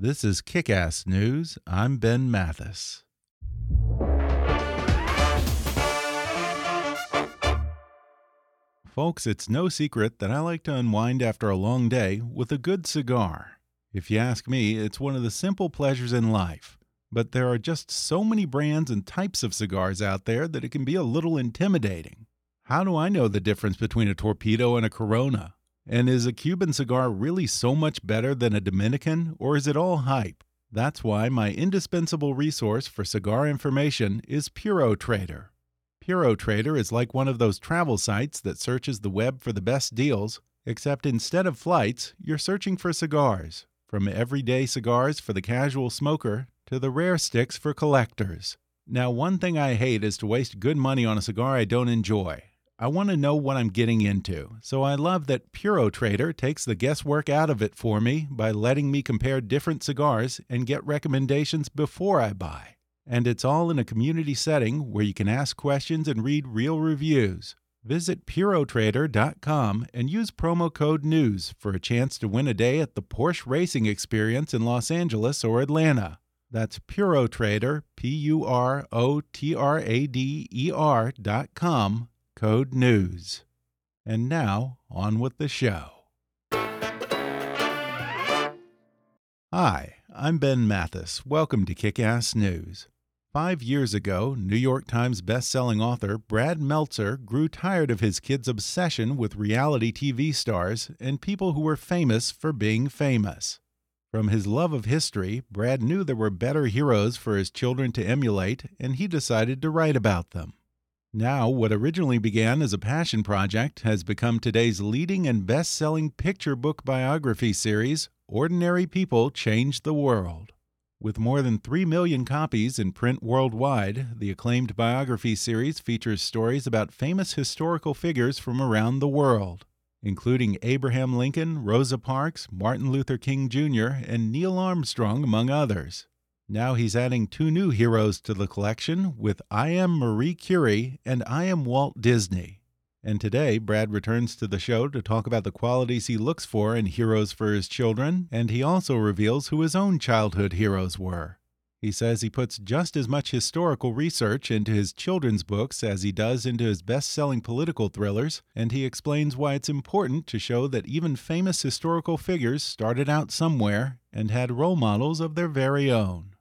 This is Kick Ass News. I'm Ben Mathis. Folks, it's no secret that I like to unwind after a long day with a good cigar. If you ask me, it's one of the simple pleasures in life. But there are just so many brands and types of cigars out there that it can be a little intimidating. How do I know the difference between a torpedo and a corona? And is a Cuban cigar really so much better than a Dominican, or is it all hype? That's why my indispensable resource for cigar information is Puro Trader. Puro Trader is like one of those travel sites that searches the web for the best deals, except instead of flights, you're searching for cigars, from everyday cigars for the casual smoker to the rare sticks for collectors. Now, one thing I hate is to waste good money on a cigar I don't enjoy. I want to know what I'm getting into, so I love that Puro Trader takes the guesswork out of it for me by letting me compare different cigars and get recommendations before I buy. And it's all in a community setting where you can ask questions and read real reviews. Visit PuroTrader.com and use promo code NEWS for a chance to win a day at the Porsche Racing Experience in Los Angeles or Atlanta. That's PuroTrader, P U R O T R A D E R.com Code News. And now, on with the show. Hi, I'm Ben Mathis. Welcome to Kick Ass News. Five years ago, New York Times bestselling author Brad Meltzer grew tired of his kids' obsession with reality TV stars and people who were famous for being famous. From his love of history, Brad knew there were better heroes for his children to emulate, and he decided to write about them. Now, what originally began as a passion project has become today's leading and best selling picture book biography series, Ordinary People Change the World. With more than 3 million copies in print worldwide, the acclaimed biography series features stories about famous historical figures from around the world, including Abraham Lincoln, Rosa Parks, Martin Luther King Jr., and Neil Armstrong, among others. Now he's adding two new heroes to the collection with I Am Marie Curie and I Am Walt Disney. And today, Brad returns to the show to talk about the qualities he looks for in heroes for his children, and he also reveals who his own childhood heroes were. He says he puts just as much historical research into his children's books as he does into his best selling political thrillers, and he explains why it's important to show that even famous historical figures started out somewhere and had role models of their very own.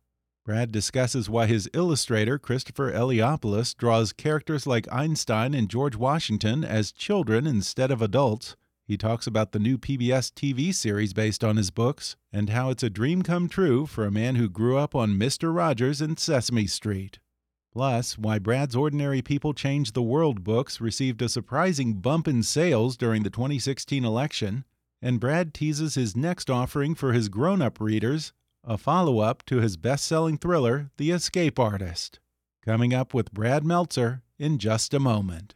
Brad discusses why his illustrator, Christopher Eliopoulos, draws characters like Einstein and George Washington as children instead of adults. He talks about the new PBS TV series based on his books and how it's a dream come true for a man who grew up on Mr. Rogers and Sesame Street. Plus, why Brad's Ordinary People Change the World books received a surprising bump in sales during the 2016 election, and Brad teases his next offering for his grown up readers a follow up to his best selling thriller, The Escape Artist. Coming up with Brad Meltzer in just a moment.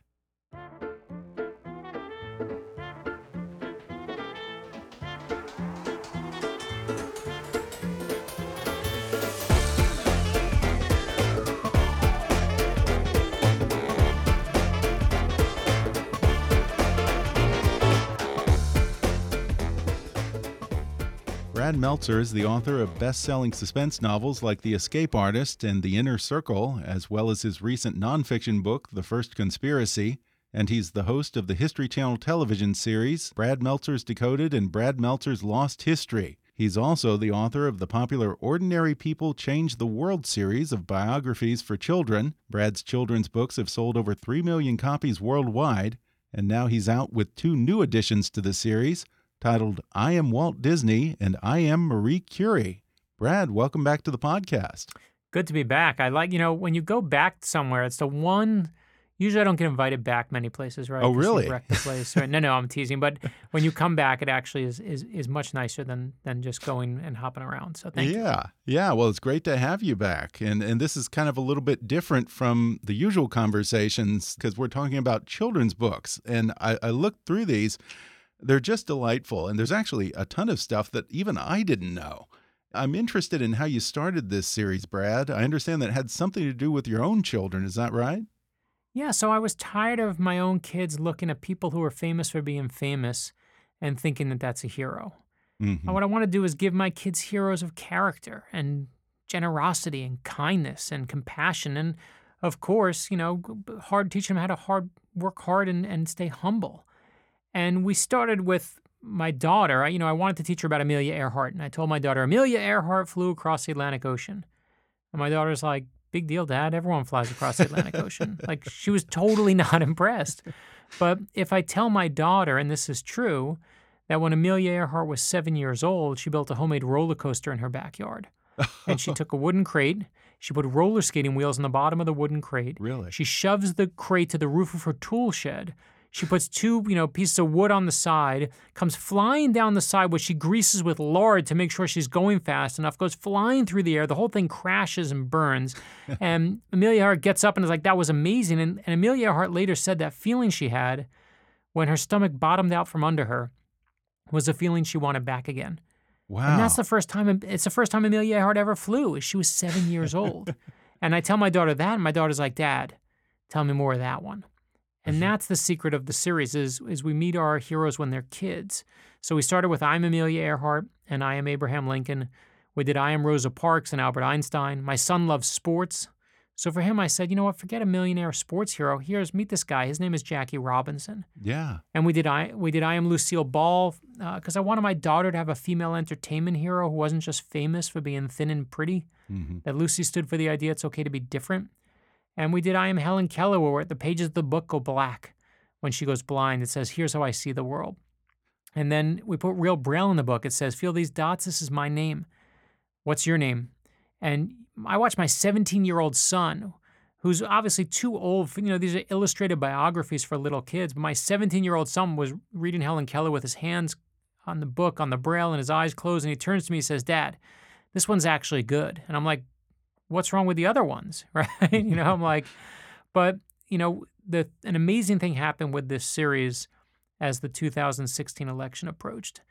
Brad Meltzer is the author of best selling suspense novels like The Escape Artist and The Inner Circle, as well as his recent nonfiction book, The First Conspiracy. and he's the host of the History Channel television series Brad Meltzer's Decoded and Brad Meltzer's Lost History. He's also the author of the popular Ordinary People Change the World series of biographies for children. Brad's children's books have sold over 3 million copies worldwide, and now he's out with two new additions to the series titled I Am Walt Disney and I Am Marie Curie. Brad, welcome back to the podcast. Good to be back. I like, you know, when you go back somewhere, it's the one. Usually, I don't get invited back many places, right? Oh, really? wreck the place, right? No, no, I'm teasing. But when you come back, it actually is is, is much nicer than than just going and hopping around. So thank you. yeah, yeah. Well, it's great to have you back, and and this is kind of a little bit different from the usual conversations because we're talking about children's books, and I, I looked through these. They're just delightful, and there's actually a ton of stuff that even I didn't know. I'm interested in how you started this series, Brad. I understand that it had something to do with your own children. Is that right? Yeah, so I was tired of my own kids looking at people who are famous for being famous and thinking that that's a hero. Mhm. And what I want to do is give my kids heroes of character and generosity and kindness and compassion. And of course, you know, hard teach them how to hard work hard and, and stay humble. And we started with my daughter. I, you know, I wanted to teach her about Amelia Earhart. And I told my daughter, Amelia Earhart flew across the Atlantic Ocean. And my daughter's like, big deal, Dad. Everyone flies across the Atlantic Ocean. Like, she was totally not impressed. But if I tell my daughter, and this is true, that when Amelia Earhart was seven years old, she built a homemade roller coaster in her backyard. and she took a wooden crate, she put roller skating wheels in the bottom of the wooden crate. Really? She shoves the crate to the roof of her tool shed. She puts two, you know, pieces of wood on the side, comes flying down the side, which she greases with lard to make sure she's going fast enough, goes flying through the air. The whole thing crashes and burns. and Amelia Earhart gets up and is like, that was amazing. And, and Amelia Earhart later said that feeling she had when her stomach bottomed out from under her was a feeling she wanted back again. Wow. And that's the first time. It's the first time Amelia Earhart ever flew. She was seven years old, and I tell my daughter that, and my daughter's like, "Dad, tell me more of that one." And that's the secret of the series: is is we meet our heroes when they're kids. So we started with I'm Amelia Earhart and I am Abraham Lincoln. We did I am Rosa Parks and Albert Einstein. My son loves sports. So for him, I said, you know what? Forget a millionaire sports hero. Here's meet this guy. His name is Jackie Robinson yeah. and we did I we did I am Lucille Ball because I wanted my daughter to have a female entertainment hero who wasn't just famous for being thin and pretty. hmm That Lucy stood for the idea it's okay to be different. And we did I am Helen Keller where the pages of the book go black when she goes blind. It says here's how I see the world. And then we put real braille in the book. It says feel these dots. This is my name. What's your name? And I watched my 17 year old son, who's obviously too old. For, you know, these are illustrated biographies for little kids. But my 17 year old son was reading Helen Keller with his hands on the book, on the braille, and his eyes closed. And he turns to me and says, Dad, this one's actually good. And I'm like, what's wrong with the other ones? Right? you know, I'm like, but, you know, the, an amazing thing happened with this series as the 2016 election approached.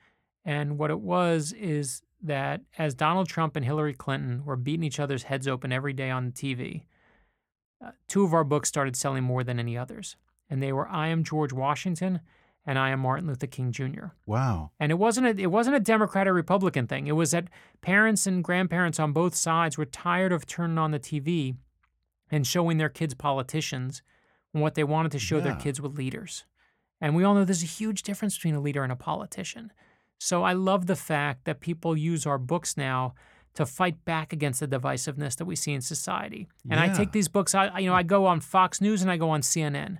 And what it was is that as Donald Trump and Hillary Clinton were beating each other's heads open every day on TV, uh, two of our books started selling more than any others. And they were I Am George Washington and I Am Martin Luther King Jr. Wow. And it wasn't a, it wasn't a Democrat or Republican thing. It was that parents and grandparents on both sides were tired of turning on the TV and showing their kids politicians when what they wanted to show their kids were leaders. And we all know there's a huge difference between a leader and a politician. So I love the fact that people use our books now to fight back against the divisiveness that we see in society. And I take these books, I- you know, I go on Fox News and I go on CNN.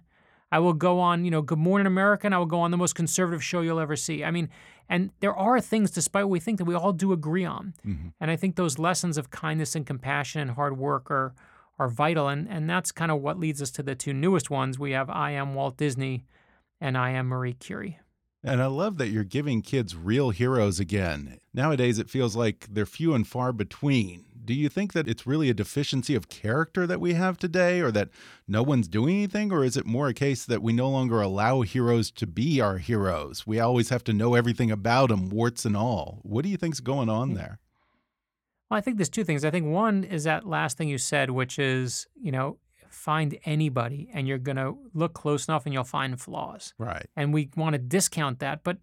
I will go on, you know, Good Morning America, and I will go on the most conservative show you'll ever see. I mean, and there are things, despite what we think, that we all do agree on. Mhm. And I think those lessons of kindness and compassion and hard work are are vital. And and that's kind of what leads us to the two newest ones. We have I am Walt Disney, and I am Marie Curie. And I love that you're giving kids real heroes again. Nowadays, it feels like they're few and far between. Do you think that it's really a deficiency of character that we have today, or that no one's doing anything? Or is it more a case that we no longer allow heroes to be our heroes? We always have to know everything about them, warts and all. What do you think's going on hmm. there? Well, I think there's two things. I think one is that last thing you said, which is, you know, find anybody and you're going to look close enough and you'll find flaws. Right. And we want to discount that. But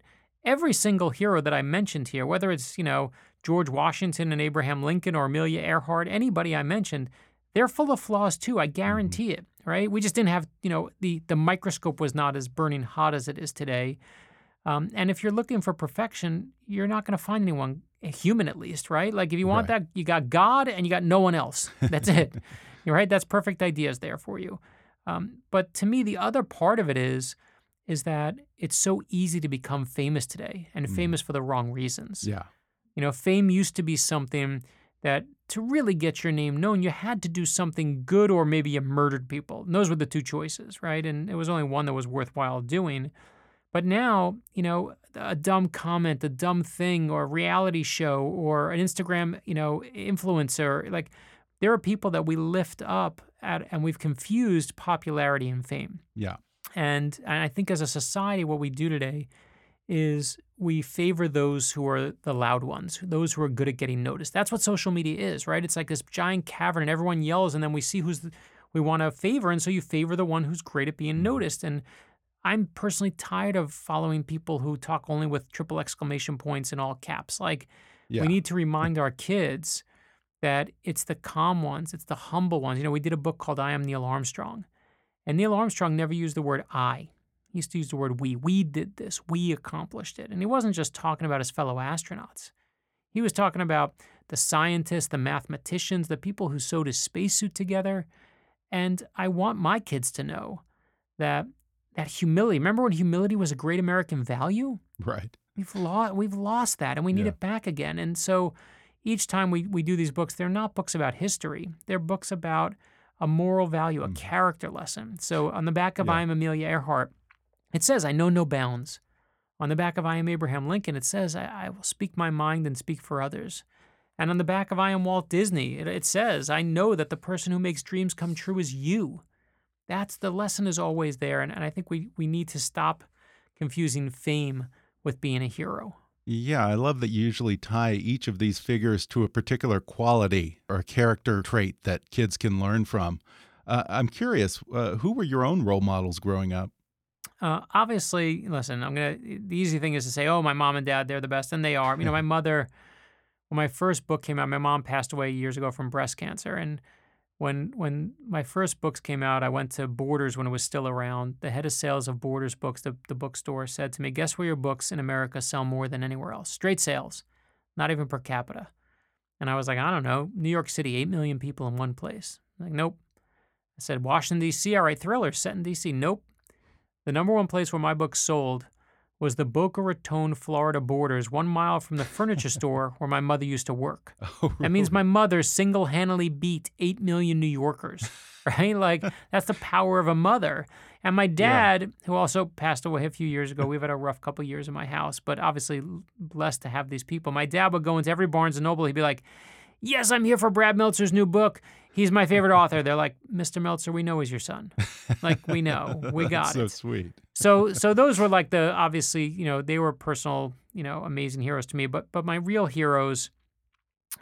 every single hero that I mentioned here, whether it's, you know, George Washington and Abraham Lincoln or Amelia Earhart, anybody I mentioned, they're full of flaws too. I guarantee it. Right? We just didn't have, you know, the the microscope was not as burning hot as it is today. Um, and if you're looking for perfection, you're not going to find anyone human at least, right? Like if you want Right. that, you got God and you got no one else. That's it. You're right. That's perfect ideas there for you. Um, but to me, the other part of it is, is that it's so easy to become famous today and Mm. famous for the wrong reasons. Yeah. You know, fame used to be something that to really get your name known, you had to do something good or maybe you murdered people. And those were the two choices, right? And it was only one that was worthwhile doing. But now, you know, a dumb comment, a dumb thing, or a reality show, or an Instagram, you know, influencer, like there are people that we lift up at, and we've confused popularity and fame. Yeah. And, and I think as a society, what we do today is we favor those who are the loud ones, those who are good at getting noticed. That's what social media is, right? It's like this giant cavern and everyone yells and then we see who's the, we want to favor and so you favor the one who's great at Mm-hmm. being noticed and I'm personally tired of following people who talk only with triple exclamation points and all caps. Like Yeah. we need to remind our kids that it's the calm ones, it's the humble ones. You know, we did a book called I Am Neil Armstrong. And Neil Armstrong never used the word I. He used to use the word we. We did this. We accomplished it. And he wasn't just talking about his fellow astronauts. He was talking about the scientists, the mathematicians, the people who sewed his spacesuit together. And I want my kids to know that that humility. Remember when humility was a great American value? right. We've lost we've lost that and we need Yeah. it back again. And so each time we, we do these books, they're not books about history. They're books about a moral value, a Mhm. character lesson. So on the back of Yeah. I am Amelia Earhart, it says, I know no bounds. On the back of I am Abraham Lincoln, it says, I, I will speak my mind and speak for others. And on the back of I am Walt Disney, it, it says, I know that the person who makes dreams come true is you. That's the lesson is always there. And, and I think we, we need to stop confusing fame with being a hero. Yeah, I love that you usually tie each of these figures to a particular quality or character trait that kids can learn from. Uh, I'm curious, uh, who were your own role models growing up? Uh, obviously, listen, I'm gonna. The easy thing is to say, "Oh, my mom and dad, they're the best," and they are. You know, my mother, when my first book came out, my mom passed away years ago from breast cancer, and when when my first books came out, I went to Borders when it was still around. The head of sales of Borders Books, the, the bookstore, said to me, "Guess where your books in America sell more than anywhere else? Straight sales, not even per capita." And I was like, "I don't know, New York City, eight million people in one place." Like, nope. I said, Washington D.C. All right, thriller set in D.C. Nope. The number one place where my book sold was the Boca Raton, Florida borders, one mile from the furniture store where my mother used to work. Oh, That means my mother single handedly beat 8 million New Yorkers, right? Like, that's the power of a mother. And my dad, who also passed away a few years ago, we've had a rough couple years in my house, but obviously blessed to have these people. My dad would go into every Barnes and Noble, he'd be like, Yes, I'm here for Brad Meltzer's new book. He's my favorite author. They're like, Mr. Meltzer, we know he's your son. Like, we know. We got That's so it sweet. so so those were like the obviously you know they were personal you know amazing heroes to me but but my real heroes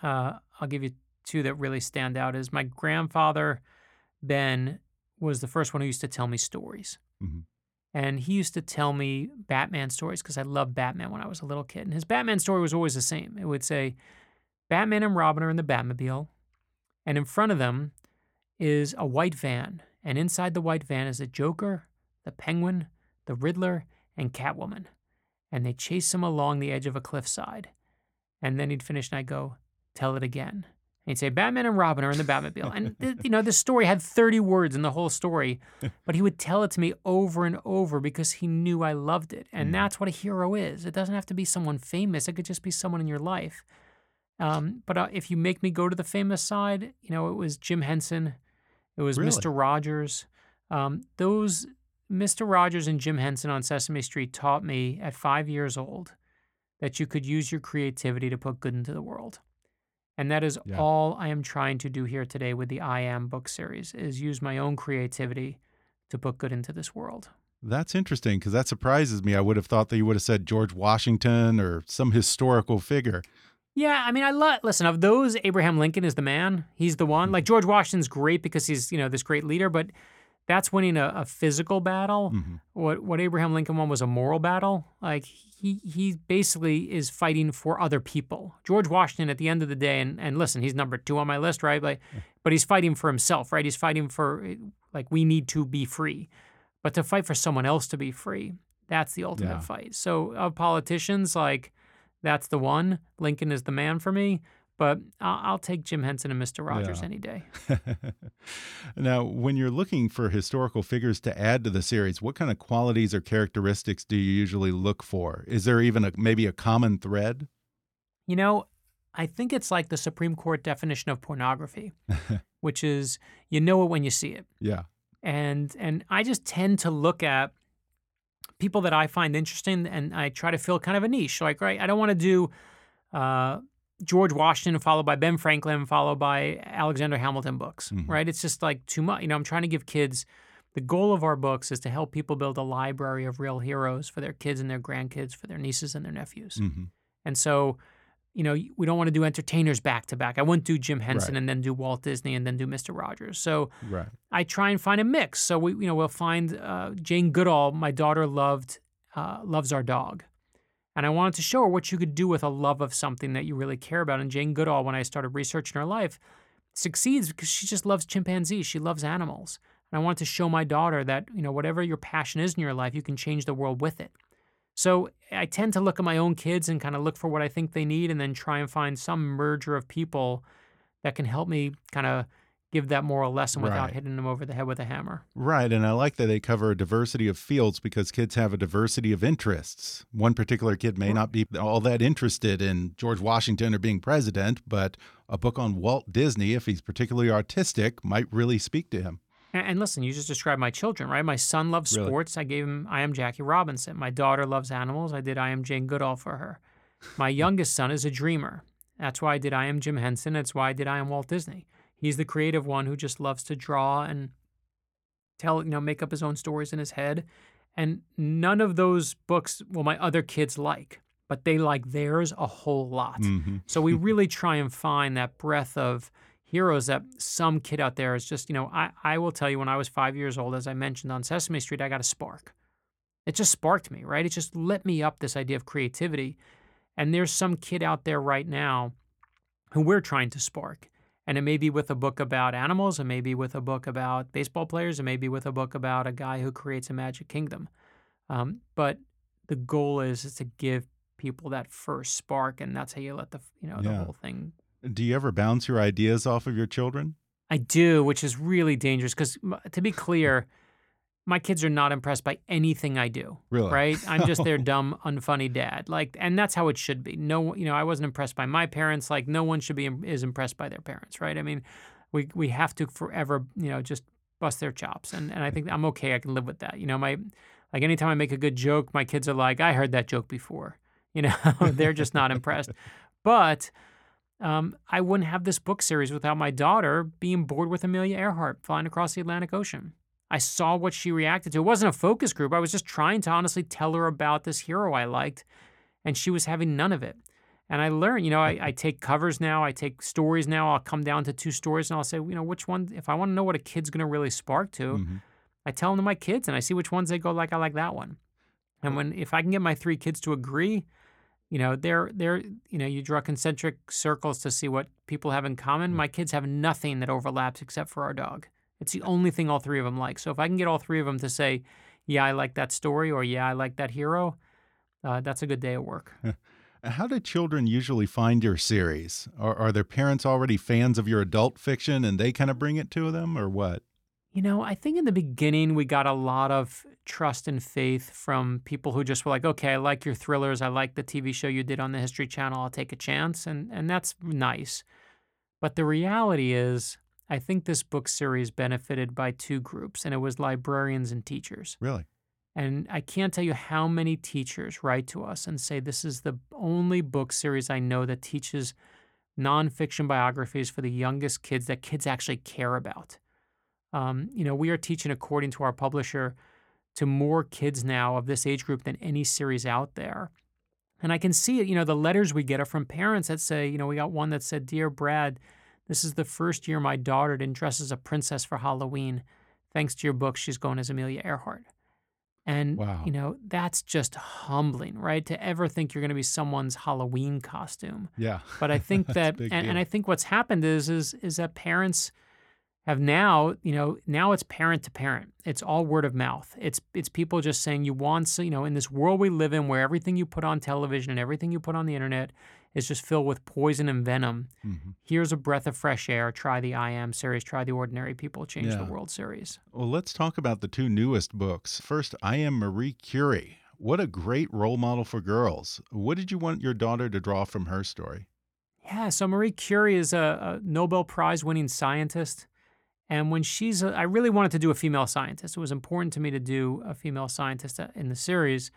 uh i'll give you two that really stand out is my grandfather ben was the first one who used to tell me stories Mhm. and he used to tell me batman stories because i loved batman when i was a little kid and his batman story was always the same it would say batman and robin are in the batmobile and in front of them is a white van and inside the white van is the joker the penguin the Riddler, and Catwoman. And they chase him along the edge of a cliffside. And then he'd finish and I'd go, tell it again. And he'd say, Batman and Robin are in the Batmobile. And, th- you know, this story had 30 words in the whole story, but he would tell it to me over and over because he knew I loved it. And Mm. that's what a hero is. It doesn't have to be someone famous, it could just be someone in your life. Um, but uh, if you make me go to the famous side, you know, it was Jim Henson, it was Really? Mr. Rogers. Um, those Mr. Rogers and Jim Henson on Sesame Street taught me at five years old that you could use your creativity to put good into the world. And that is Yeah. all I am trying to do here today with the I Am book series is use my own creativity to put good into this world. That's interesting because that surprises me. I would have thought that you would have said George Washington or some historical figure. Yeah, I mean, I love. Listen, of those, Abraham Lincoln is the man. He's the one. Like George Washington's great because he's you know this great leader, but that's winning a, a physical battle. Mhm. What what Abraham Lincoln won was a moral battle. Like he he basically is fighting for other people. George Washington, at the end of the day, and and listen, he's number two on my list, right? Like, but he's fighting for himself, right? He's fighting for like we need to be free, but to fight for someone else to be free, that's the ultimate Yeah. fight. So of politicians, like that's the one. Lincoln is the man for me. But I'll, I'll take Jim Henson and Mister Rogers Yeah. any day. now, when you're looking for historical figures to add to the series, what kind of qualities or characteristics do you usually look for? Is there even a, maybe a common thread? You know, I think it's like the Supreme Court definition of pornography, which is you know it when you see it. Yeah. And and I just tend to look at people that I find interesting and I try to fill kind of a niche. Like, right, I don't want to do uh, George Washington followed by Ben Franklin followed by Alexander Hamilton books, Mhm. right? It's just like too much. You know, I'm trying to give kids the goal of our books is to help people build a library of real heroes for their kids and their grandkids, for their nieces and their nephews. hmm And so, you know, we don't want to do entertainers back to back. I wouldn't do Jim Henson Right. and then do Walt Disney and then do Mr. Rogers. So Right. I try and find a mix. So we, you know, we'll find uh, Jane Goodall. My daughter loved uh, loves our dog, and I wanted to show her what you could do with a love of something that you really care about. And Jane Goodall, when I started researching her life, succeeds because she just loves chimpanzees. She loves animals, and I wanted to show my daughter that you know whatever your passion is in your life, you can change the world with it. So I tend to look at my own kids and kind of look for what I think they need, and then try and find some merger of people that can help me kind of give that moral lesson without Right. hitting them over the head with a hammer. Right. And I like that they cover a diversity of fields because kids have a diversity of interests. One particular kid may not be all that interested in George Washington or being president, but a book on Walt Disney, if he's particularly artistic, might really speak to him. And, listen, you just described my children, right? My son loves Really? sports. I gave him I am Jackie Robinson. My daughter loves animals. I did I am Jane Goodall for her. My youngest son is a dreamer. That's why I did I am Jim Henson. That's why I did I am Walt Disney. He's the creative one who just loves to draw and tell, you know, make up his own stories in his head. And none of those books will my other kids like, but they like theirs a whole lot. Mhm. So we really try and find that breadth of heroes that some kid out there is just, you know, I, I will tell you when I was five years old, as I mentioned on Sesame Street, I got a spark. It just sparked me, right? It just lit me up this idea of creativity. And there's some kid out there right now who we're trying to spark. And it may be with a book about animals, it may be with a book about baseball players, it may be with a book about a guy who creates a magic kingdom. Um, but the goal is, is to give people that first spark, and that's how you let the you know the Yeah. whole thing. Do you ever bounce your ideas off of your children? I do, which is really dangerous because to be clear, my kids are not impressed by anything I do. Really? Right? I'm just their dumb, unfunny dad. Like, and that's how it should be. No, you know, I wasn't impressed by my parents. Like, no one should be is impressed by their parents, right? I mean, we we have to forever, you know, just bust their chops, and and I think I'm okay. I can live with that. You know, my like anytime I make a good joke, my kids are like, I heard that joke before. You know, they're just not impressed. But um, I wouldn't have this book series without my daughter being bored with Amelia Earhart flying across the Atlantic Ocean. I saw what she reacted to. It wasn't a focus group. I was just trying to honestly tell her about this hero I liked, and she was having none of it. And I learned, you know, I, I take covers now, I take stories now. I'll come down to two stories and I'll say, you know, which one, if I want to know what a kid's going to really spark to, Mhm. I tell them to my kids and I see which ones they go like, I like that one. And when, if I can get my three kids to agree, you know, they're, they're, you know, you draw concentric circles to see what people have in common. My kids have nothing that overlaps except for our dog. It's the only thing all three of them like. So if I can get all three of them to say, yeah, I like that story or yeah, I like that hero, uh, that's a good day at work. How do children usually find your series? Are, are their parents already fans of your adult fiction and they kind of bring it to them, or what? You know, I think in the beginning we got a lot of trust and faith from people who just were like, "Okay, I like your thrillers. I like the TV show you did on the History Channel. I'll take a chance." And and that's nice. But the reality is, I think this book series benefited by two groups, and it was librarians and teachers. Really? And I can't tell you how many teachers write to us and say, This is the only book series I know that teaches nonfiction biographies for the youngest kids that kids actually care about. Um, you know, we are teaching, according to our publisher, to more kids now of this age group than any series out there. And I can see it, you know, the letters we get are from parents that say, you know, we got one that said, Dear Brad, this is the first year my daughter didn't dress as a princess for Halloween. thanks to your book, she's going as Amelia Earhart. And, Wow. you know, that's just humbling, right? To ever think you're going to be someone's Halloween costume. Yeah. But I think that, and, and. I think what's happened is, is, is that parents have now, you know, now it's parent to parent. It's all word of mouth. It's, it's people just saying you want, so, you know, in this world we live in where everything you put on television and everything you put on the internet is just filled with poison and venom. Mhm. Here's a breath of fresh air. Try the I Am series. Try the Ordinary People Change the World series. Well, let's talk about the two newest books. First, I Am Marie Curie. What a great role model for girls. What did you want your daughter to draw from her story? Yeah, so Marie Curie is a, a Nobel Prize winning scientist. And when she's, a, I really wanted to do a female scientist. It was important to me to do a female scientist uh, in the series.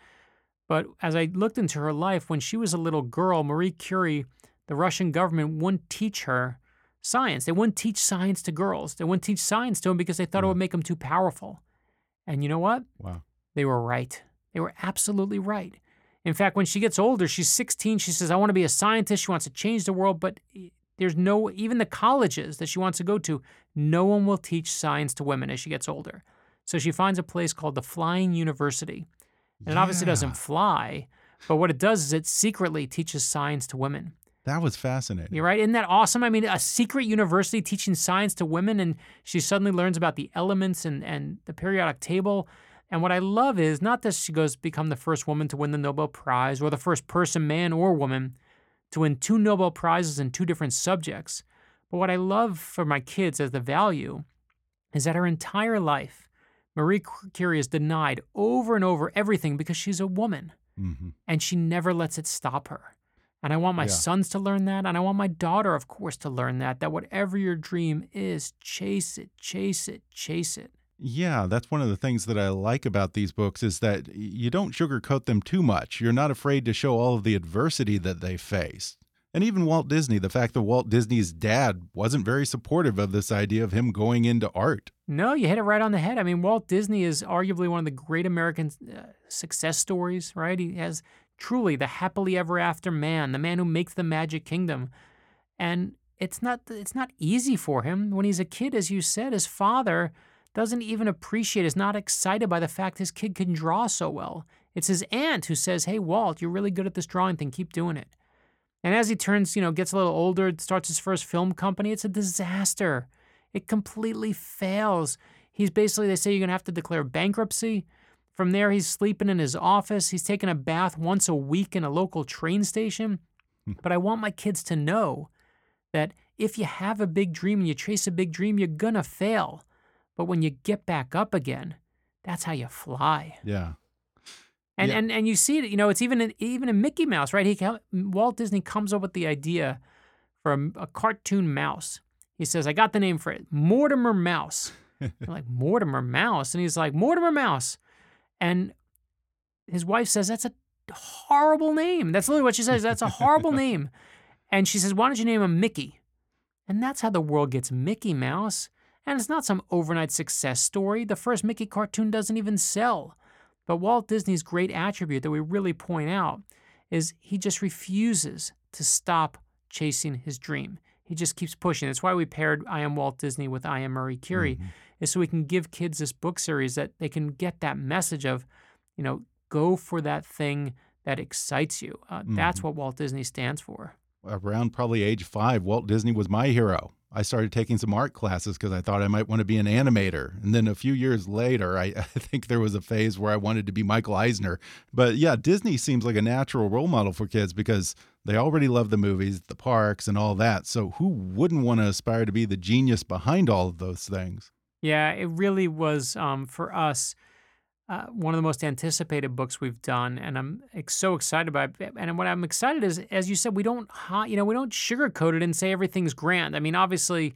But as I looked into her life, when she was a little girl, Marie Curie, the Russian government wouldn't teach her science. They wouldn't teach science to girls. They wouldn't teach science to them because they thought it would make them too powerful. And you know what? Wow. They were right. They were absolutely right. In fact, when she gets older, she's 16, she says, I want to be a scientist. She wants to change the world, but eh, there's no, even the colleges that she wants to go to, no one will teach science to women as she gets older. So she finds a place called the Flying University. And it obviously doesn't fly, but what it does is it secretly teaches science to women. That was fascinating. You're right. Isn't that awesome? I mean, a secret university teaching science to women, and she suddenly learns about the elements and, and the periodic table. And what I love is not that she goes become the first woman to win the Nobel Prize or the first person, man or woman, to win two Nobel Prizes in two different subjects. But what I love for my kids as the value is that her entire life, Marie Curie is denied over and over everything because she's a woman hmm and she never lets it stop her. And I want my Yeah. sons to learn that. And I want my daughter, of course, to learn that, that whatever your dream is, chase it, chase it, chase it. Yeah, that's one of the things that I like about these books is that you don't sugarcoat them too much. You're not afraid to show all of the adversity that they faced. And even Walt Disney, the fact that Walt Disney's dad wasn't very supportive of this idea of him going into art. No, you hit it right on the head. I mean, Walt Disney is arguably one of the great American uh, success stories, right? He has truly the happily ever after man, the man who makes the Magic Kingdom. And it's not it's not easy for him when he's a kid as you said, his father doesn't even appreciate, is not excited by the fact his kid can draw so well. It's his aunt who says, "Hey Walt, you're really good at this drawing thing. Keep doing it." And as he turns, you know, gets a little older, starts his first film company, it's a disaster. It completely fails. He's basically, they say you're going to have to declare bankruptcy. From there, he's sleeping in his office. He's taking a bath once a week in a local train station. Hmm. but I want my kids to know that if you have a big dream and you chase a big dream, you're going to fail. But when you get back up again, that's how you fly. Yeah. And Yeah. and and you see it, you know, it's even in, even in Mickey Mouse, right? He Walt Disney comes up with the idea for a, a cartoon mouse. He says, "I got the name for it, Mortimer Mouse." They're like Mortimer Mouse, and he's like Mortimer Mouse, and his wife says that's a horrible name. That's literally what she says. That's a horrible name, and she says, "Why don't you name him Mickey?" And that's how the world gets Mickey Mouse. And it's not some overnight success story. The first Mickey cartoon doesn't even sell. But Walt Disney's great attribute that we really point out is he just refuses to stop chasing his dream. He just keeps pushing. That's why we paired I Am Walt Disney with I Am Marie Curie, is so we can give kids this book series that they can get that message of, you know, go for that thing that excites you. Uh, That's what Walt Disney stands for. Around probably age five, Walt Disney was my hero. I started taking some art classes because I thought I might want to be an animator. And then a few years later, I, I think there was a phase where I wanted to be Michael Eisner. But yeah, Disney seems like a natural role model for kids because they already love the movies, the parks, and all that. So who wouldn't want to aspire to be the genius behind all of those things? Yeah, it really was um, for us uh, one of the most anticipated books we've done, and I'm ex- so excited about it. And what I'm excited is, as you said, we don't, you know, we don't sugarcoat it and say everything's grand. I mean, obviously,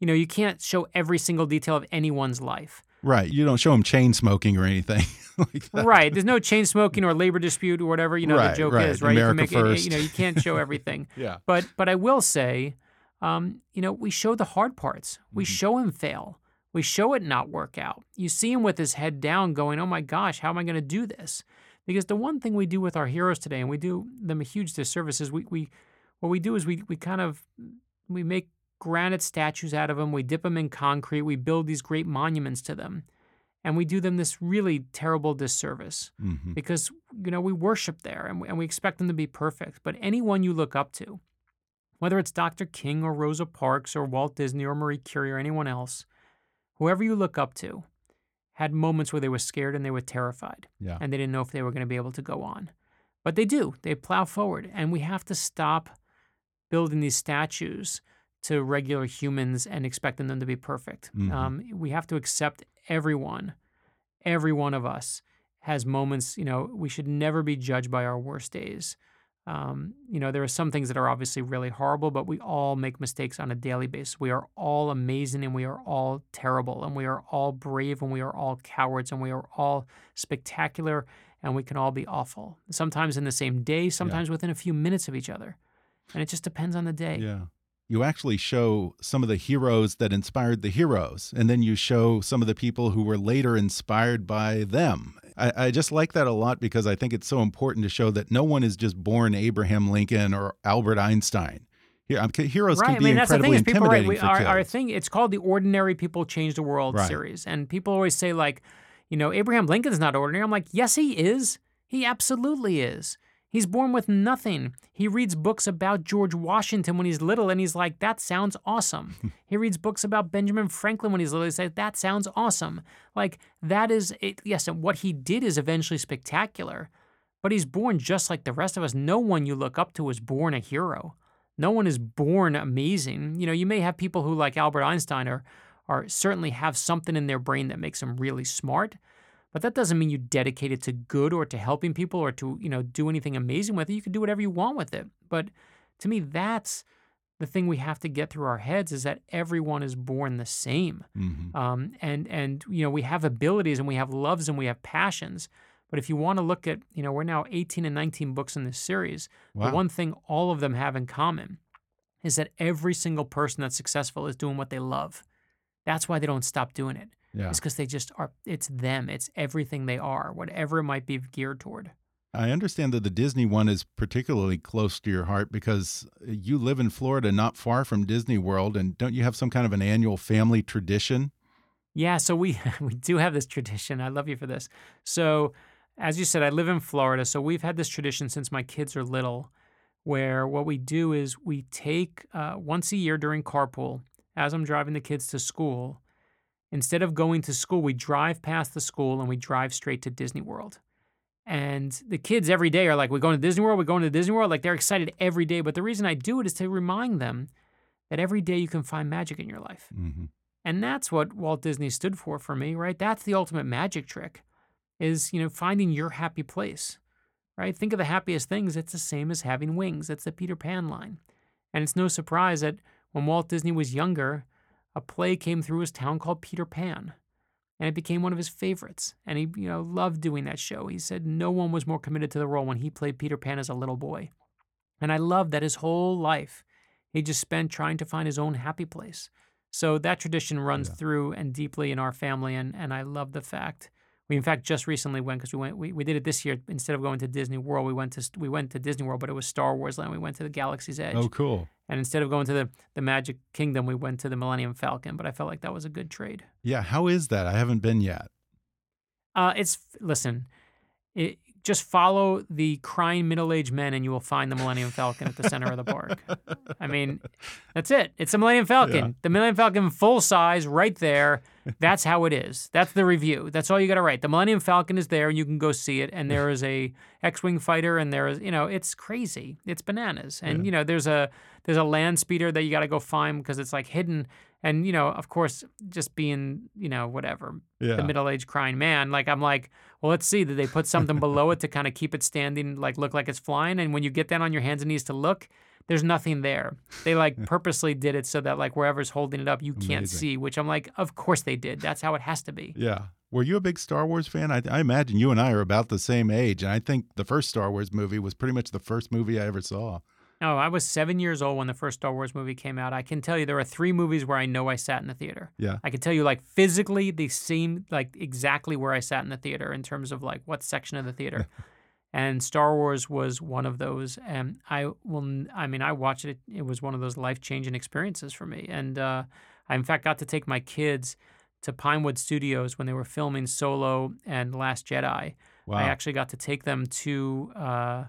you know, you can't show every single detail of anyone's life. Right. You don't show them chain smoking or anything like. Right. There's no chain smoking or labor dispute or whatever, you know, Right, the joke right. is, right? America you can make it, first. you know, you can't show everything. Yeah. But but I will say, um, you know, we show the hard parts. We Mm-hmm. show him fail. We show it not work out. You see him with his head down, going, "Oh my gosh, how am I going to do this?" Because the one thing we do with our heroes today, and we do them a huge disservice, is we we what we do is we we kind of we make granite statues out of them, we dip them in concrete, we build these great monuments to them. And we do them this really terrible disservice hmm because, you know, we worship there and we, and we expect them to be perfect. But anyone you look up to, whether it's Dr. King or Rosa Parks or Walt Disney or Marie Curie or anyone else, whoever you look up to had moments where they were scared and they were terrified Yeah. and they didn't know if they were going to be able to go on. But they do. They plow forward. And we have to stop building these statues to regular humans and expecting them to be perfect. Mhm. Um, we have to accept everyone, every one of us has moments, you know, we should never be judged by our worst days. Um, you know, there are some things that are obviously really horrible, but we all make mistakes on a daily basis. We are all amazing and we are all terrible and we are all brave and we are all cowards and we are all spectacular and we can all be awful. Sometimes in the same day, sometimes within a few minutes of each other. And it just depends on the day. Yeah. You actually show some of the heroes that inspired the heroes, and then you show some of the people who were later inspired by them. I, I just like that a lot because I think it's so important to show that no one is just born Abraham Lincoln or Albert Einstein. Here, um, heroes right. can I be mean, that's the thing incredibly is people, right, we, our, our thing, it's called the Ordinary People Change the World Right. series. And people always say, like, you know, Abraham Lincoln's not ordinary. I'm like, yes, he is. He absolutely is. He's born with nothing. He reads books about George Washington when he's little, and he's like, that sounds awesome. he reads books about Benjamin Franklin when he's little. He's like, that sounds awesome. Like, that is, it, yes, and what he did is eventually spectacular, but he's born just like the rest of us. No one you look up to is born a hero. No one is born amazing. You know, you may have people who, like Albert Einstein, are, are certainly have something in their brain that makes them really smart. But that doesn't mean you dedicate it to good or to helping people or to, you know, do anything amazing with it. You can do whatever you want with it. But to me, that's the thing we have to get through our heads is that everyone is born the same. Mhm. Um, and and you know, we have abilities and we have loves and we have passions. But if you want to look at, you know, we're now 18 and 19 books in this series. Wow. The one thing all of them have in common is that every single person that's successful is doing what they love. That's why they don't stop doing it. Yeah. It's because they just are, it's them, it's everything they are, whatever it might be geared toward. I understand that the Disney one is particularly close to your heart because you live in Florida, not far from Disney World, and don't you have some kind of an annual family tradition? Yeah, so we we do have this tradition. I love you for this. So, as you said, I live in Florida, so we've had this tradition since my kids are little, where what we do is we take uh, once a year during carpool, as I'm driving the kids to school, instead of going to school, we drive past the school and we drive straight to Disney World. And the kids every day are like, "We're going to Disney World. We're going to Disney World." Like they're excited every day. But the reason I do it is to remind them that every day you can find magic in your life. hmm And that's what Walt Disney stood for for me, right? That's the ultimate magic trick is, you know, finding your happy place. Right? Think of the happiest things, it's the same as having wings. It's the Peter Pan line. And it's no surprise that when Walt Disney was younger, a play came through his town called Peter Pan. And it became one of his favorites. And he, you know, loved doing that show. He said no one was more committed to the role when he played Peter Pan as a little boy. And I love that his whole life he just spent trying to find his own happy place. So that tradition runs Yeah. through and deeply in our family, and and I love the fact we in fact just recently went because we went we, we did it this year instead of going to Disney World we went to we went to Disney World but it was Star Wars Land we went to the Galaxy's Edge Oh, cool. and instead of going to the the Magic Kingdom we went to the Millennium Falcon but I felt like that was a good trade. Yeah. How is that? I haven't been yet. Uh, it's listen, it, just follow the crying middle-aged men, and you will find the Millennium Falcon at the center of the park. I mean, that's it. It's the Millennium Falcon. Yeah. The Millennium Falcon, full size, right there. That's how it is. That's the review. That's all you got to write. The Millennium Falcon is there, and you can go see it. And there is a X-wing fighter, and there is, you know, it's crazy. It's bananas. And Yeah. you know, there's a there's a land speeder that you got to go find because it's like hidden. And you know, of course, just being, you know, whatever, Yeah. the middle-aged crying man. Like I'm like, well, let's see. Did they put something below it to kind of keep it standing, like look like it's flying? And when you get down on your hands and knees to look, there's nothing there. They like purposely did it so that like wherever's holding it up, you can't see. Which I'm like, of course they did. That's how it has to be. Yeah. Were you a big Star Wars fan? I, I imagine you and I are about the same age. And I think the first Star Wars movie was pretty much the first movie I ever saw. Oh, I was seven years old when the first Star Wars movie came out. I can tell you there are three movies where I know I sat in the theater. Yeah. I can tell you like physically they seem like exactly where I sat in the theater in terms of like what section of the theater. and Star Wars was one of those. And I will, I mean, I watched it. It was one of those life changing experiences for me. And uh, I, in fact, got to take my kids to Pinewood Studios when they were filming Solo and Last Jedi. Wow. I actually got to take them to uh,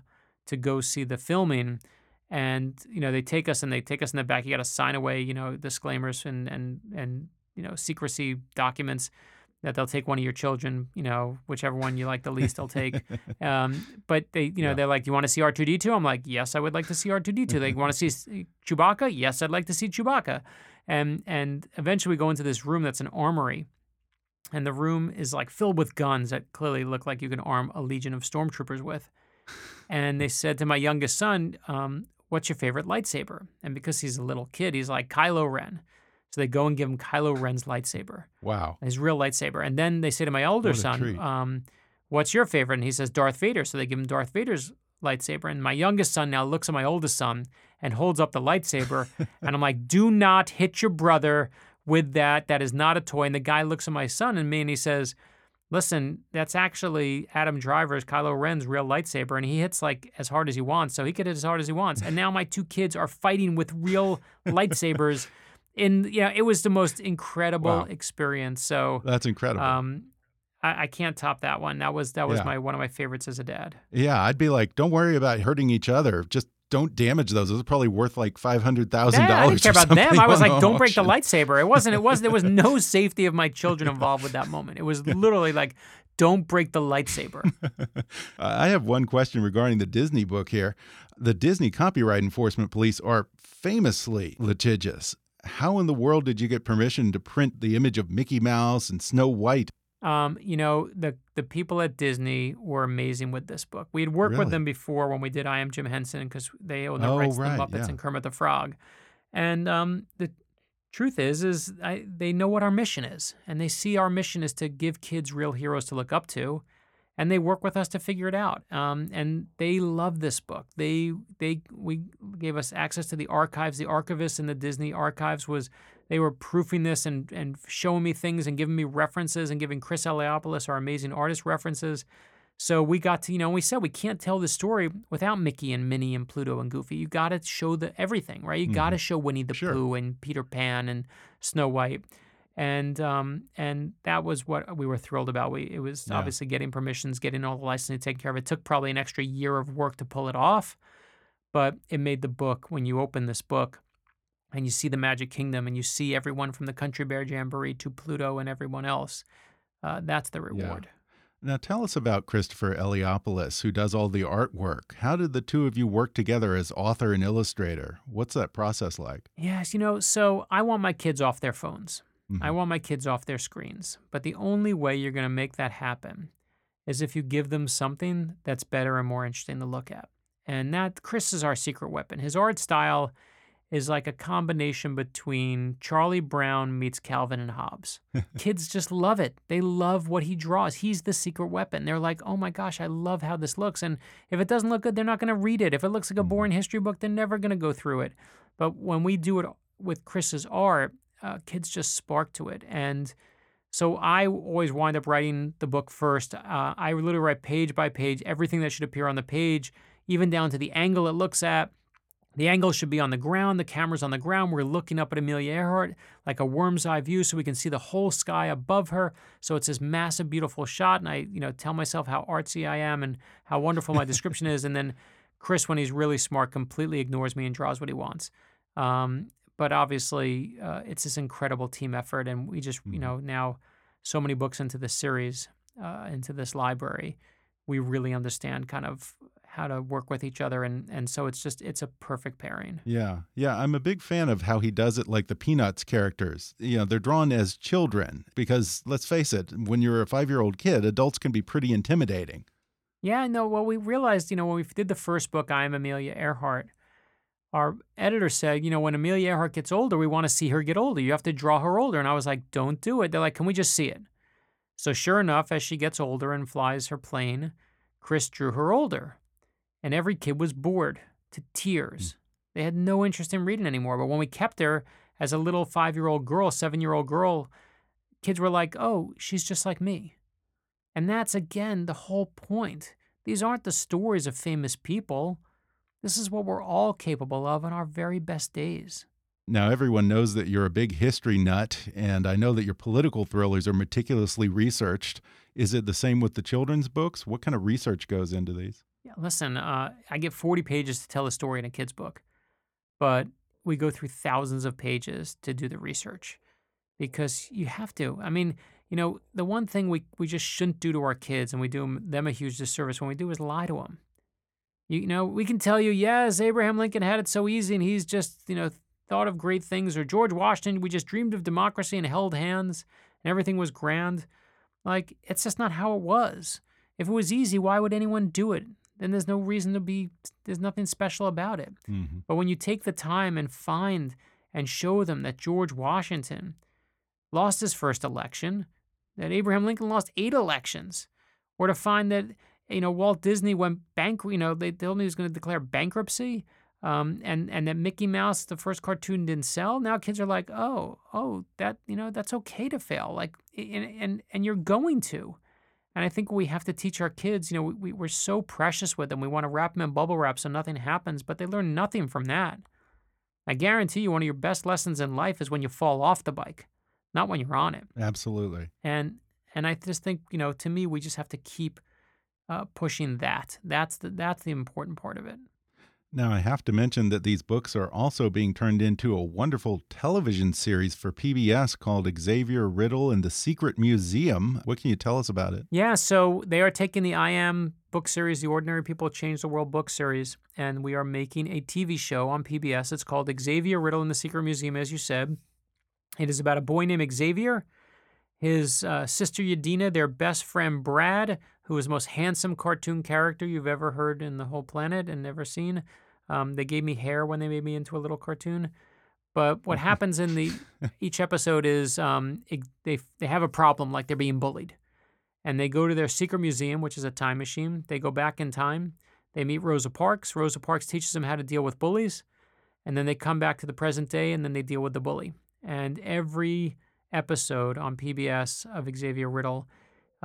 to go see the filming. And you know they take us and they take us in the back. You got to sign away, you know, disclaimers and and and you know secrecy documents that they'll take one of your children, you know, whichever one you like the least, they'll take. Um, but they, you know, Yeah. they're like, "Do you want to see R two D 2 I'm like, "Yes, I would like to see R two D 2 They want to see Chewbacca? Yes, I'd like to see Chewbacca. And and eventually we go into this room that's an armory, and the room is like filled with guns that clearly look like you can arm a legion of stormtroopers with. And they said to my youngest son, um, "What's your favorite lightsaber?" And because he's a little kid, he's like Kylo Ren. So they go and give him Kylo Ren's lightsaber Wow. his real lightsaber. And then they say to my older What son, um, "What's your favorite?" And he says Darth Vader. So they give him Darth Vader's lightsaber. And my youngest son now looks at my oldest son and holds up the lightsaber, and I'm like, "Do not hit your brother with that. That is not a toy." And the guy looks at my son and me, and he says. Listen, that's actually Adam Driver's Kylo Ren's real lightsaber, and he hits like as hard as he wants, so he could hit as hard as he wants. And now my two kids are fighting with real lightsabers. In you know, it was the most incredible Wow. experience. So That's incredible. um, I, I can't top that one. That was that was Yeah. my one of my favorites as a dad. yeah, I'd be like, don't worry about hurting each other. Just don't damage those. Those are probably worth like five hundred thousand Yeah, I dollars. didn't care about them. I was like, don't break the lightsaber. It wasn't. It was. There was no safety of my children involved with that moment. It was literally like, don't break the lightsaber. I have one question regarding the Disney book here. The Disney Copyright Enforcement Police are famously litigious. How in the world did you get permission to print the image of Mickey Mouse and Snow White? Um, you know, the the people at Disney were amazing with this book. We had worked Really? with them before when we did I Am Jim Henson because they own the Oh, rights to the Muppets yeah. and Kermit the Frog. And um, the truth is, is I, they know what our mission is, and they see our mission is to give kids real heroes to look up to, and they work with us to figure it out. Um, and they love this book. They they we gave us access to the archives. The archivist in the Disney archives was they were proofing this and and showing me things and giving me references and giving Chris Eliopoulos, our amazing artist, references. So we got to, you know, we said we can't tell the story without Mickey and Minnie and Pluto and Goofy. You got to show the everything, right? You got to show Winnie the Sure. Pooh and Peter Pan and Snow White, and um, and that was what we were thrilled about. We it was Yeah. obviously getting permissions, getting all the licensing taken care of. It took probably an extra year of work to pull it off, but it made the book. When you open this book, and you see the Magic Kingdom, and you see everyone from the Country Bear Jamboree to Pluto and everyone else, uh, that's the reward. Now tell us about Christopher Eliopoulos, who does all the artwork. How did the two of you work together as author and illustrator? What's that process like? Yes, you know, so I want my kids off their phones. I Mhm. want my kids off their screens. But the only way you're going to make that happen is if you give them something that's better and more interesting to look at. And that Chris is our secret weapon. His art style is like a combination between Charlie Brown meets Calvin and Hobbes. Kids just love it. They love what he draws. He's the secret weapon. They're like, "Oh my gosh, I love how this looks." And if it doesn't look good, they're not going to read it. If it looks like a boring history book, they're never going to go through it. But when we do it with Chris's art, uh, kids just spark to it. And so I always wind up writing the book first. Uh, I literally write page by page everything that should appear on the page, even down to the angle it looks at. The angle should be on the ground. The camera's on the ground. We're looking up at Amelia Earhart like a worm's eye view, so we can see the whole sky above her. So it's this massive, beautiful shot. And I, you know, tell myself how artsy I am and how wonderful my description is. And then Chris, when he's really smart, completely ignores me and draws what he wants. Um, but obviously, uh, it's this incredible team effort, and we just, you Mhm. know, now so many books into this series, uh, into this library, we really understand kind of how to work with each other, and and so it's just it's a perfect pairing. Yeah, yeah, I'm a big fan of how he does it like the Peanuts characters. You know, they're drawn as children because let's face it, when you're a five year old kid, adults can be pretty intimidating. Yeah, no, well, we realized, you know, when we did the first book, I Am Amelia Earhart, our editor said, you know, when Amelia Earhart gets older, we want to see her get older. You have to draw her older. And I was like, don't do it. They're like, can we just see it? So, sure enough, as she gets older and flies her plane, Chris drew her older. And every kid was bored to tears. Mm. They had no interest in reading anymore. But when we kept her as a little five year old girl, seven year old girl, kids were like, oh, she's just like me. And that's again the whole point. these aren't the stories of famous people. This is what we're all capable of on our very best days. Now, everyone knows that you're a big history nut, and I know that your political thrillers are meticulously researched. Is it the same with the children's books? What kind of research goes into these? Yeah, listen, uh, I get 40 pages to tell a story in a kid's book, but we go through thousands of pages to do the research because you have to. I mean, you know, the one thing we, we just shouldn't do to our kids, and we do them a huge disservice when we do, is lie to them. You, you know, we can tell you, yes, Abraham Lincoln had it so easy and he's just, you know, thought of great things, or George Washington, we just dreamed of democracy and held hands and everything was grand. Like, it's just not how it was. If it was easy, why would anyone do it? Then there's no reason to be, there's nothing special about it. Mm-hmm. But when you take the time and find and show them that George Washington lost his first election, that Abraham Lincoln lost eight elections, or to find that, you know, Walt Disney went bankrupt, you know, they told me he was going to declare bankruptcy um, and and that Mickey Mouse, the first cartoon, didn't sell. Now kids are like, oh, oh, that you know, that's okay to fail. Like, and and, and you're going to. And I think we have to teach our kids. You know, we, we're so precious with them. We want to wrap them in bubble wrap so nothing happens, but they learn nothing from that. I guarantee you, one of your best lessons in life is when you fall off the bike, not when you're on it. Absolutely. And and I just think you know, to me, we just have to keep uh, pushing that. That's the that's the important part of it. Now, I have to mention that these books are also being turned into a wonderful television series for PBS called Xavier Riddle and the Secret Museum. What can you tell us about it? Yeah, so they are taking the I Am book series, the Ordinary People Change the World book series, and we are making a TV show on PBS. It's called Xavier Riddle and the Secret Museum, as you said. It is about a boy named Xavier, his uh, sister Yadina, their best friend Brad, who is the most handsome cartoon character you've ever heard in the whole planet and never seen. Um, they gave me hair when they made me into a little cartoon. But what happens in the each episode is um, it, they they have a problem, like they're being bullied, and they go to their secret museum, which is a time machine. They go back in time. They meet Rosa Parks. Rosa Parks teaches them how to deal with bullies, and then they come back to the present day, and then they deal with the bully. And every episode on PBS of Xavier Riddle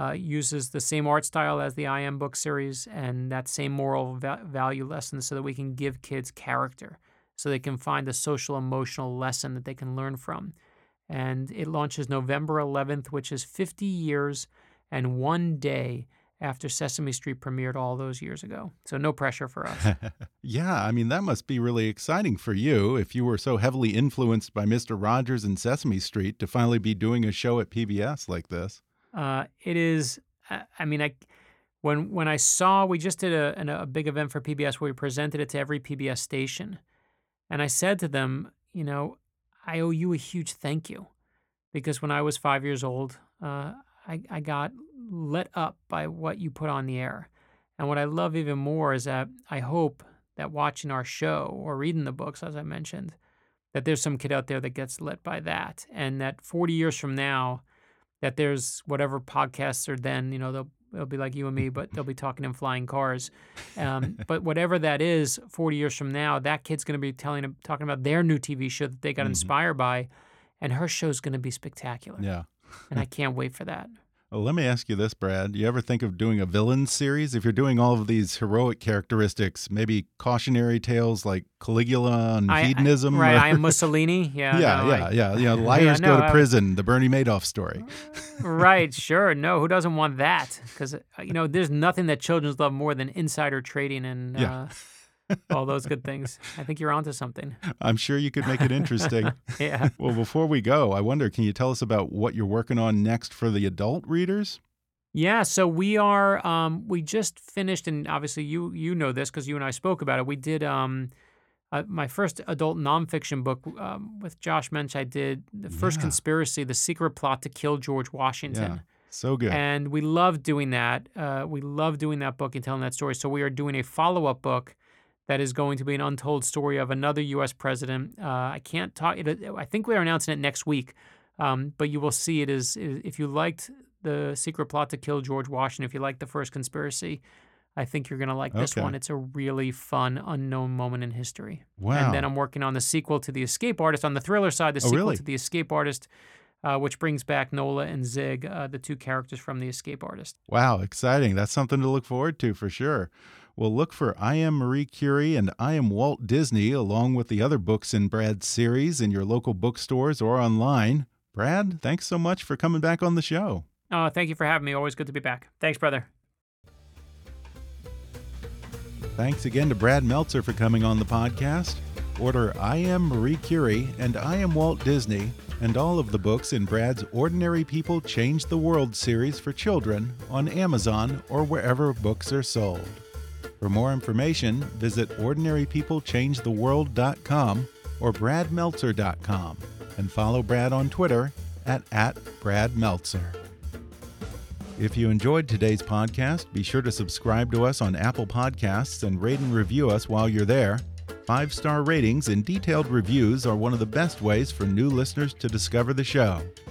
uh, uses the same art style as the I Am book series and that same moral va- value lesson so that we can give kids character, so they can find a social emotional lesson that they can learn from. And it launches November 11th, which is 50 years and one day after Sesame Street premiered all those years ago. So no pressure for us. yeah, I mean, that must be really exciting for you if you were so heavily influenced by Mr. Rogers and Sesame Street to finally be doing a show at PBS like this. Uh, it is. I mean, I when when I saw we just did a, a big event for PBS where we presented it to every PBS station, and I said to them, you know, I owe you a huge thank you, because when I was five years old, uh, I I got lit up by what you put on the air, and what I love even more is that I hope that watching our show or reading the books, as I mentioned, that there's some kid out there that gets lit by that, and that 40 years from now that there's whatever podcasts are then, you know, they'll they'll be like you and me, but they'll be talking in flying cars. Um, but whatever that is, 40 years from now, that kid's going to be telling, talking about their new TV show that they got mm-hmm. inspired by, and her show's going to be spectacular. Yeah, and I can't wait for that. Well, let me ask you this, Brad. You ever think of doing a villain series? If you're doing all of these heroic characteristics, maybe cautionary tales like Caligula and I, hedonism. I, right, I am Mussolini. Yeah, yeah, no, yeah, I, yeah. You know, liars yeah, no, go to prison. The Bernie Madoff story. right, sure. No, who doesn't want that? Because uh, you know, there's nothing that children love more than insider trading and. Yeah. Uh, all those good things. I think you're onto something. I'm sure you could make it interesting. yeah. Well, before we go, I wonder, can you tell us about what you're working on next for the adult readers? Yeah, so we are. Um, we just finished, and obviously you you know this because you and I spoke about it. We did um, uh, my first adult nonfiction book um, with Josh Mensch. I did the first Yeah. conspiracy, the secret plot to kill George Washington. Yeah, so good. And we love doing that. Uh, we love doing that book and telling that story. So we are doing a follow up book that is going to be an untold story of another U.S. president. Uh, I can't talk. It, I think we are announcing it next week, um, but you will see it is if you liked the secret plot to kill George Washington. If you liked the first conspiracy, I think you're going to like this Okay. one. It's a really fun, unknown moment in history. wow. And then I'm working on the sequel to The Escape Artist on the thriller side, the Oh, sequel really? to The Escape Artist. uh, which brings back Nola and Zig, uh, the two characters from The Escape Artist. Wow, exciting. That's something to look forward to for sure. Well, look for I Am Marie Curie and I Am Walt Disney, along with the other books in Brad's series, in your local bookstores or online. Brad, thanks so much for coming back on the show. Oh, thank you for having me. Always good to be back. Thanks, brother. Thanks again to Brad Meltzer for coming on the podcast. Order I Am Marie Curie and I Am Walt Disney and all of the books in Brad's Ordinary People Change the World series for children on Amazon or wherever books are sold. For more information, visit ordinarypeoplechangetheworld.com or bradmeltzer.com and follow Brad on Twitter at, at @bradmeltzer. If you enjoyed today's podcast, be sure to subscribe to us on Apple Podcasts and rate and review us while you're there. Five star ratings and detailed reviews are one of the best ways for new listeners to discover the show.